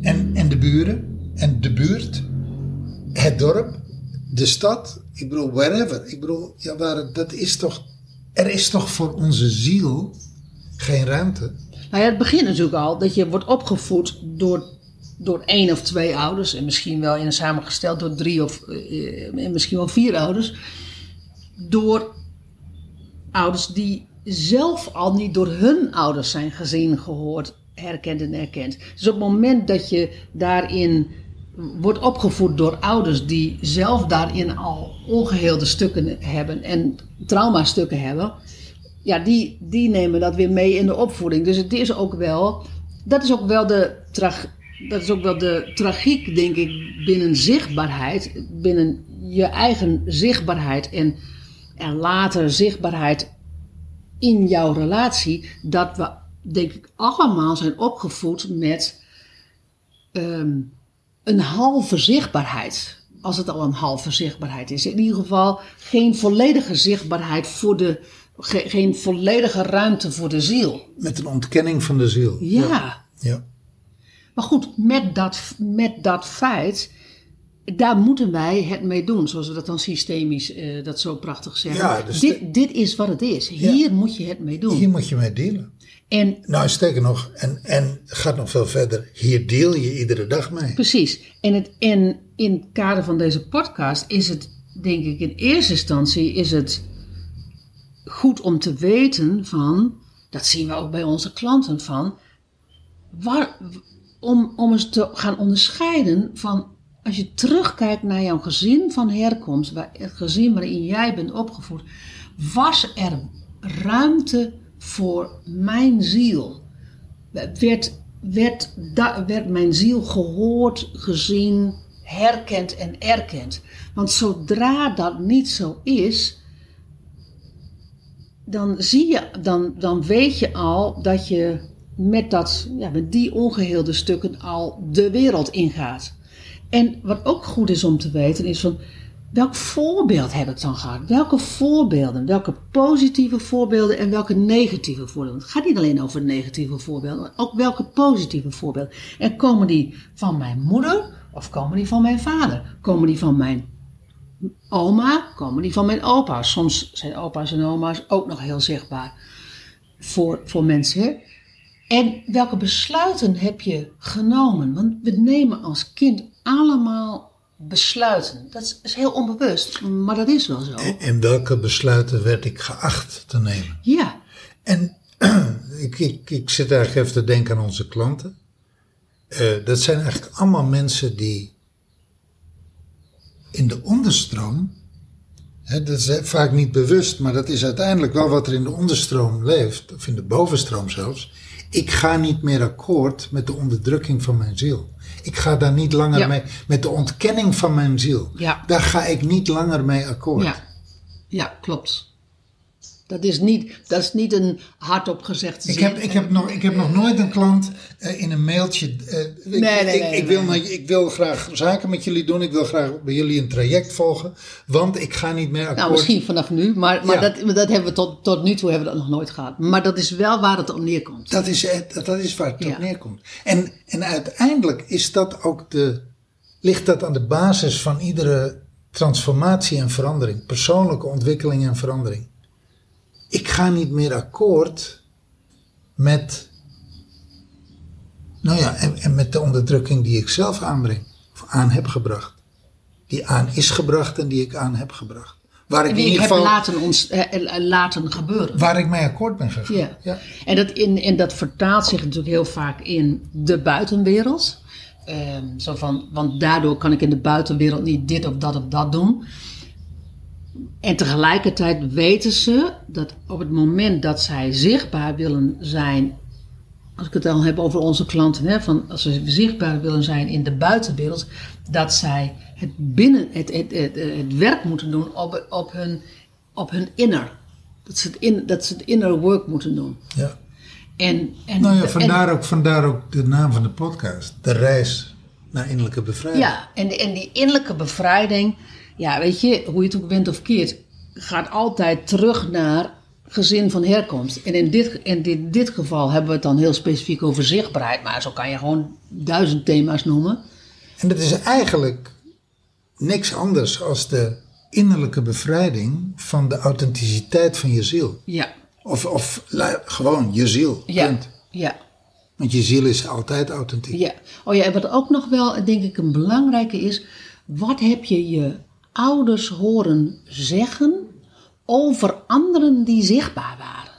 En, en de buren. En de buurt. Het dorp. De stad. Ik bedoel, wherever. Ik bedoel, ja, waar, dat is toch... Er is toch voor onze ziel geen ruimte? Nou ja, het begint natuurlijk al dat je wordt opgevoed door, door één of twee ouders. En misschien wel in een samengesteld door drie of eh, en misschien wel vier ouders. Door ouders die zelf al niet door hun ouders zijn gezien, gehoord, herkend en erkend. Dus op het moment dat je daarin wordt opgevoed door ouders die zelf daarin al ongeheelde stukken hebben en traumastukken hebben, ja, die, die nemen dat weer mee in de opvoeding. Dus het is ook wel, dat is ook wel de, trag, dat is ook wel de tragiek, denk ik, binnen zichtbaarheid, binnen je eigen zichtbaarheid en, en later zichtbaarheid in jouw relatie, dat we, denk ik, allemaal zijn opgevoed met ehm, een halve zichtbaarheid. Als het al een halve zichtbaarheid is. In ieder geval geen volledige zichtbaarheid voor de. ge- geen volledige ruimte voor de ziel. Met een ontkenning van de ziel. Ja. ja. Maar goed, met dat, met dat feit. Daar moeten wij het mee doen, zoals we dat dan systemisch eh, dat zo prachtig zeggen. Ja, dus dit, dit is wat het is. Hier moet je het mee doen. Hier moet je mee dealen. En Nou, sterker nog, en, en gaat nog veel verder. Hier deel je iedere dag mee. Precies. En, het, en in het kader van deze podcast is het, denk ik, in eerste instantie is het goed om te weten van, dat zien we ook bij onze klanten van, waar, om, om eens te gaan onderscheiden van, als je terugkijkt naar jouw gezin van herkomst, waar, het gezin waarin jij bent opgevoed, was er ruimte voor mijn ziel? werd, werd, werd mijn ziel gehoord, gezien, herkend en erkend. Want zodra dat niet zo is, dan zie je, dan, dan weet je al dat je met, dat, ja, met die ongeheelde stukken al de wereld ingaat. En wat ook goed is om te weten is van welk voorbeeld heb ik dan gehad? Welke voorbeelden? Welke positieve voorbeelden en welke negatieve voorbeelden? Het gaat niet alleen over negatieve voorbeelden, maar ook welke positieve voorbeelden. En komen die van mijn moeder of komen die van mijn vader? Komen die van mijn oma, komen die van mijn opa. Soms zijn opa's en oma's ook nog heel zichtbaar voor, voor mensen. hè. En welke besluiten heb je genomen? Want we nemen als kind allemaal besluiten. Dat is, heel onbewust, maar dat is wel zo. En, en welke besluiten werd ik geacht te nemen? Ja, En ik, ik, ik zit eigenlijk even te denken aan onze klanten. Eh, dat zijn eigenlijk allemaal mensen die in de onderstroom, hè, dat is vaak niet bewust, maar dat is uiteindelijk wel wat er in de onderstroom leeft, of in de bovenstroom zelfs. Ik ga niet meer akkoord met de onderdrukking van mijn ziel. Ik ga daar niet langer Ja. mee, met de ontkenning van mijn ziel. Ja. Daar ga ik niet langer mee akkoord. ja, ja, klopt. Dat is niet, dat is niet een hardop gezegd Ik heb, ik, heb nog, ik heb nog nooit een klant eh, in een mailtje. eh, ik, Nee, nee, ik, nee, ik, wil nee. ik wil graag zaken met jullie doen. Ik wil graag bij jullie een traject volgen. Want ik ga niet meer akkoord. Nou, misschien vanaf nu, maar, maar Ja. dat, dat hebben we tot, tot nu toe hebben we dat nog nooit gehad. Maar dat is wel waar het op neerkomt. Dat is, het- dat is waar het op Ja. neerkomt. En, en uiteindelijk is dat ook de, ligt dat aan de basis van iedere transformatie en verandering. Persoonlijke ontwikkeling en verandering. Ik ga niet meer akkoord met, nou ja, en, en met de onderdrukking die ik zelf aanbreng. Of aan heb gebracht. Die aan is gebracht en die ik aan heb gebracht. Waar ik in Die ieder hebben geval, laten, ons, eh, eh, laten gebeuren. waar ik mee akkoord ben gegaan. Ja. ja. En, dat in, en dat vertaalt zich natuurlijk heel vaak in de buitenwereld. Ehm, zo van, want daardoor kan ik in de buitenwereld niet dit of dat of dat doen. En tegelijkertijd weten ze dat op het moment dat zij zichtbaar willen zijn, als ik het dan heb over onze klanten, hè, van als ze zichtbaar willen zijn in de buitenwereld, dat zij het binnen het, het, het, het werk moeten doen op, op, hun, op hun inner. Dat ze, het in, dat ze het inner work moeten doen. ja. En, en, Nou ja, en- vandaar ook, vandaar ook de naam van de podcast. De reis naar innerlijke bevrijding. Ja, en, en die innerlijke bevrijding, ja, weet je, hoe je het ook bent of keert, gaat altijd terug naar gezin van herkomst. En in dit, in dit, dit geval hebben we het dan heel specifiek over zichtbaarheid, maar zo kan je gewoon duizend thema's noemen. En dat is eigenlijk niks anders als de innerlijke bevrijding van de authenticiteit van je ziel. Ja, Of, of gewoon je ziel. ja, Punt. ja. Want je ziel is altijd authentiek. Ja. Oh ja, en wat ook nog wel, denk ik, een belangrijke is, wat heb je je ouders horen zeggen over anderen die zichtbaar waren?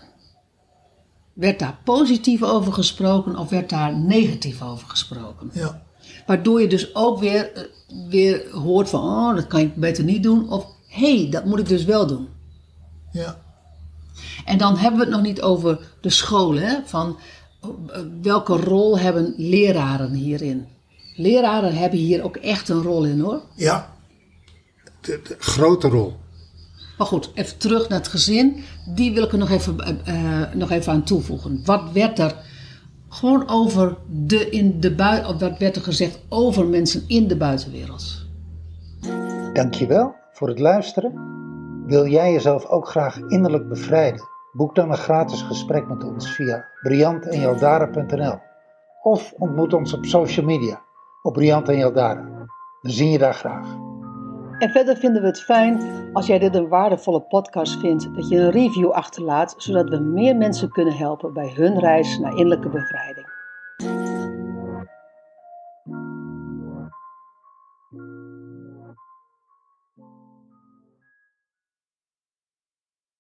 Werd daar positief over gesproken of werd daar negatief over gesproken? Ja. Waardoor je dus ook weer, eh, weer hoort van, oh, dat kan ik beter niet doen. Of, hé, hey, dat moet ik dus wel doen. ja. En dan hebben we het nog niet over de scholen. Hè? Van eh, welke rol hebben leraren hierin? Leraren hebben hier ook echt een rol in hoor. Ja. De, de grote rol. Maar goed, even terug naar het gezin. Die wil ik er nog even, eh, eh, nog even aan toevoegen. Wat werd er gewoon over de, in de bui, of wat werd er gezegd over mensen in de buitenwereld? Dankjewel voor het luisteren. Wil jij jezelf ook graag innerlijk bevrijden? Boek dan een gratis gesprek met ons via briantenjaldara.nl of ontmoet ons op social media op Briant en Jaldara. We zien je daar graag. En verder vinden we het fijn als jij dit een waardevolle podcast vindt, dat je een review achterlaat, zodat we meer mensen kunnen helpen bij hun reis naar innerlijke bevrijding.